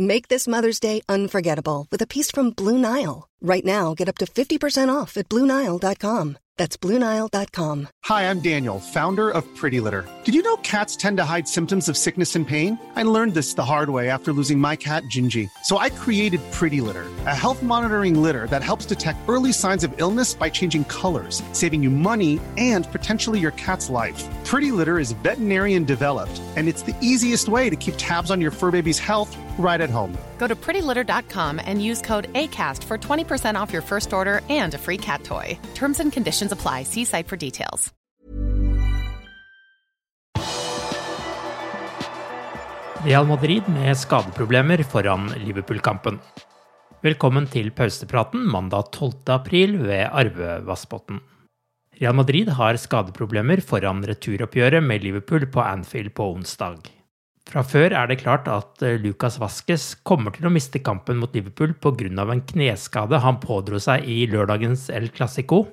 Make this Mother's Day unforgettable with a piece from Blue Nile. Right now, get up to 50% off at BlueNile.com. That's BlueNile.com. Hi, I'm Daniel, founder of Pretty Litter. Did you know cats tend to hide symptoms of sickness and pain? I learned this the hard way after losing my cat, Gingy. So I created Pretty Litter, a health monitoring litter that helps detect early signs of illness by changing colors, saving you money and potentially your cat's life. Pretty Litter is veterinarian developed, and it's the easiest way to keep tabs on your fur baby's health right at home. Go to prettylitter.com and use code ACAST for 20% off your first order and a free cat toy. Terms and conditions apply. See site for details. Real Madrid med skadeproblemer foran Liverpool-kampen. Velkommen til pausepraten mandag 12. april ved Arve Vassbotn. Real Madrid har skadeproblemer foran returoppgjøret med Liverpool på Anfield på onsdag. Fra før er det klart at eh, Lucas Vasques kommer til å miste kampen mot Liverpool pga. en kneskade han pådro seg i lørdagens El Clásico.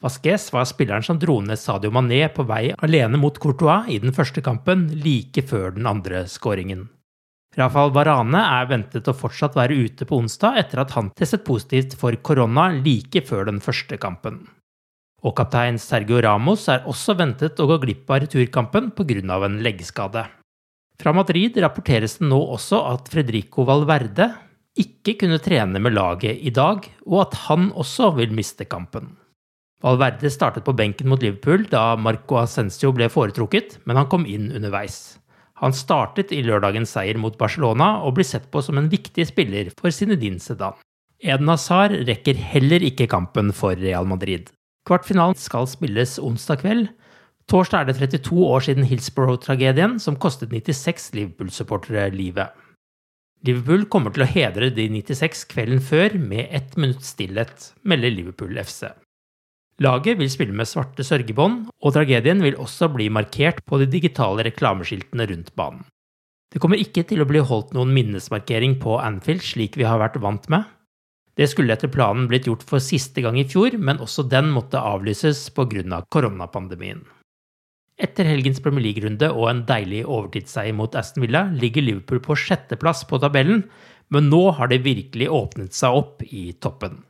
Vasques var spilleren som dro ned Sadio Mané på vei alene mot Courtois i den første kampen, like før den andre skåringen. Rafael Varane er ventet å fortsatt være ute på onsdag etter at han testet positivt for korona like før den første kampen. Og kaptein Sergio Ramos er også ventet å gå glipp av returkampen pga. en leggskade. Fra Madrid rapporteres det nå også at Fredrico Valverde ikke kunne trene med laget i dag, og at han også vil miste kampen. Valverde startet på benken mot Liverpool da Marco Ascencio ble foretrukket, men han kom inn underveis. Han startet i lørdagens seier mot Barcelona og blir sett på som en viktig spiller for Zinedine Sedan. Eden Hazar rekker heller ikke kampen for Real Madrid. Kvartfinalen skal spilles onsdag kveld, Torsdag er det 32 år siden Hillsborough-tragedien, som kostet 96 Liverpool-supportere livet. Liverpool kommer til å hedre de 96 kvelden før med ett minutts stillhet, melder Liverpool FC. Laget vil spille med svarte sørgebånd, og tragedien vil også bli markert på de digitale reklameskiltene rundt banen. Det kommer ikke til å bli holdt noen minnesmarkering på Anfield slik vi har vært vant med. Det skulle etter planen blitt gjort for siste gang i fjor, men også den måtte avlyses pga. koronapandemien. Etter helgens Premier League-runde og en deilig overtidsseier mot Aston Villa ligger Liverpool på sjetteplass på tabellen, men nå har det virkelig åpnet seg opp i toppen.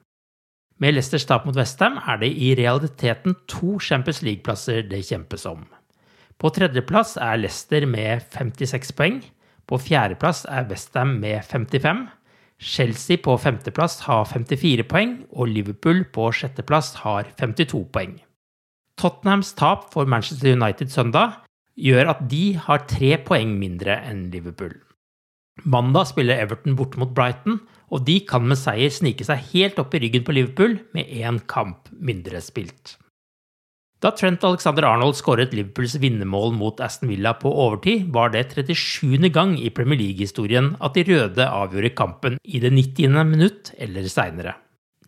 Med Leicesters tap mot Westham er det i realiteten to Champions League-plasser det kjempes om. På tredjeplass er Leicester med 56 poeng. På fjerdeplass er Westham med 55. Chelsea på femteplass har 54 poeng, og Liverpool på sjetteplass har 52 poeng. Tottenhams tap for Manchester United søndag gjør at de har tre poeng mindre enn Liverpool. Mandag spiller Everton borte mot Brighton, og de kan med seier snike seg helt opp i ryggen på Liverpool med én kamp mindre spilt. Da Trent Alexander Arnold skåret Liverpools vinnermål mot Aston Villa på overtid, var det 37. gang i Premier League-historien at de røde avgjorde kampen i det 90. minutt eller seinere.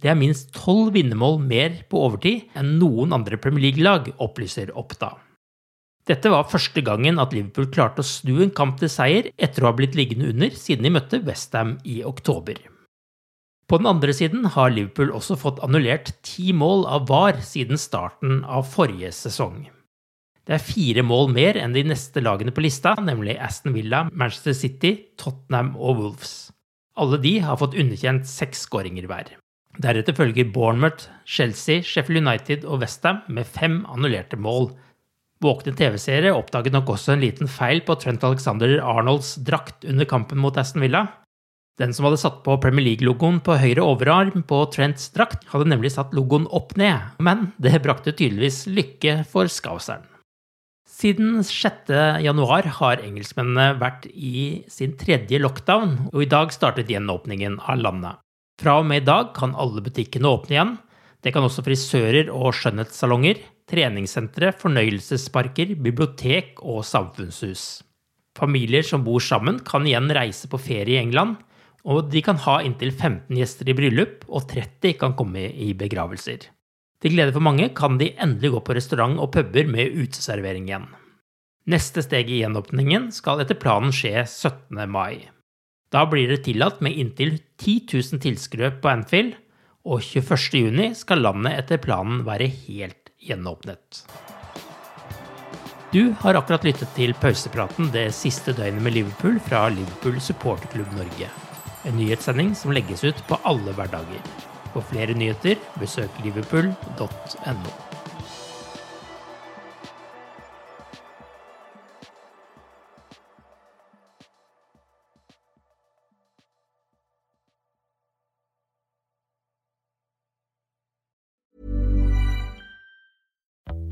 Det er minst tolv vinnermål mer på overtid enn noen andre Premier League-lag, opplyser Oppda. Dette var første gangen at Liverpool klarte å snu en kamp til seier etter å ha blitt liggende under siden de møtte Westham i oktober. På den andre siden har Liverpool også fått annullert ti mål av VAR siden starten av forrige sesong. Det er fire mål mer enn de neste lagene på lista, nemlig Aston Villa, Manchester City, Tottenham og Wolves. Alle de har fått underkjent seks skåringer hver. Deretter følger Bournemouth, Chelsea, Sheffield United og Westham med fem annullerte mål. Våkne TV-seere oppdaget nok også en liten feil på Trent Alexander Arnolds drakt under kampen mot Aston Villa. Den som hadde satt på Premier League-logoen på høyre overarm på Trents drakt, hadde nemlig satt logoen opp ned, men det brakte tydeligvis lykke for skauseren. Siden 6. januar har engelskmennene vært i sin tredje lockdown, og i dag startet gjenåpningen av landet. Fra og med i dag kan alle butikkene åpne igjen. Det kan også frisører og skjønnhetssalonger, treningssentre, fornøyelsesparker, bibliotek og samfunnshus. Familier som bor sammen, kan igjen reise på ferie i England, og de kan ha inntil 15 gjester i bryllup, og 30 kan komme i begravelser. Til glede for mange kan de endelig gå på restaurant og puber med uteservering igjen. Neste steg i gjenåpningen skal etter planen skje 17. mai. Da blir det tillatt med inntil 10 000 tilskuere på Anfield, og 21. juni skal landet etter planen være helt gjenåpnet. Du har akkurat lyttet til pausepraten det siste døgnet med Liverpool fra Liverpool supporterklubb Norge. En nyhetssending som legges ut på alle hverdager. For flere nyheter, besøk liverpool.no.